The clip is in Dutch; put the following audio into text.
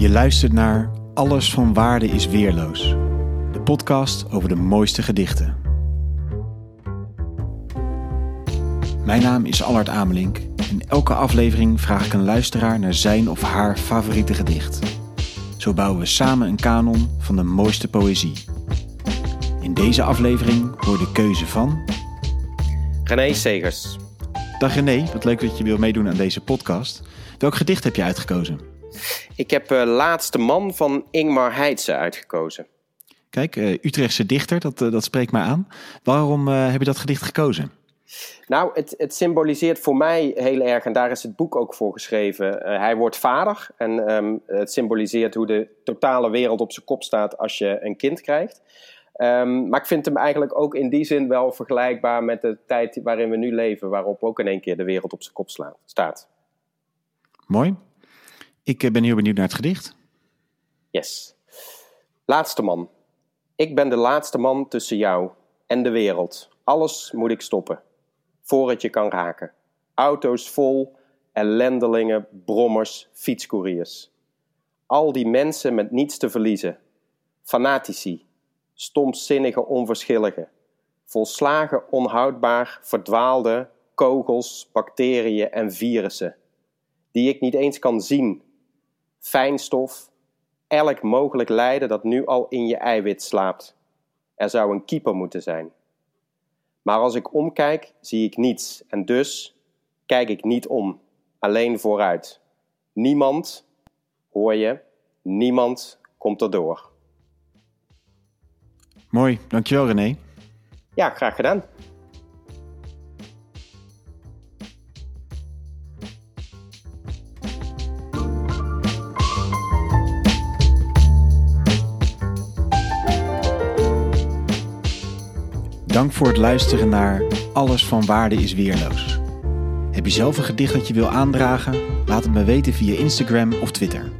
Je luistert naar Alles van Waarde is Weerloos, de podcast over de mooiste gedichten. Mijn naam is Allard Amelink en elke aflevering vraag ik een luisteraar naar zijn of haar favoriete gedicht. Zo bouwen we samen een kanon van de mooiste poëzie. In deze aflevering hoor de keuze van. René Segers. Dag René, wat leuk dat je wil meedoen aan deze podcast. Welk gedicht heb je uitgekozen? Ik heb uh, Laatste Man van Ingmar Heitse uitgekozen. Kijk, uh, Utrechtse dichter, dat, uh, dat spreekt mij aan. Waarom heb je dat gedicht gekozen? Nou, het, het, symboliseert voor mij heel erg, en daar is het boek ook voor geschreven. hij wordt vader en um, het symboliseert hoe de totale wereld op zijn kop staat als je een kind krijgt. Um, maar ik vind hem eigenlijk ook in die zin wel vergelijkbaar met de tijd waarin we nu leven, waarop ook in één keer de wereld op zijn kop slaat, staat. Mooi. Ik ben heel benieuwd naar het gedicht. Yes. Laatste man. Ik ben de laatste man tussen jou en de wereld. Alles moet ik stoppen, voor het je kan raken. Auto's vol, ellendelingen, brommers, fietscouriers. Al die mensen met niets te verliezen. Fanatici, stomzinnige onverschillige. Volslagen onhoudbaar, verdwaalde kogels, bacteriën en virussen. Die ik niet eens kan zien fijnstof, elk mogelijk lijden dat nu al in je eiwit slaapt. Er zou een keeper moeten zijn. Maar als ik omkijk, zie ik niets en dus kijk ik niet om, alleen vooruit. Niemand, hoor je, niemand komt erdoor. Mooi, dankjewel René. Ja, graag gedaan. Dank voor het luisteren naar Alles van Waarde is Weerloos. Heb je zelf een gedicht dat je wil aandragen? Laat het me weten via Instagram of Twitter.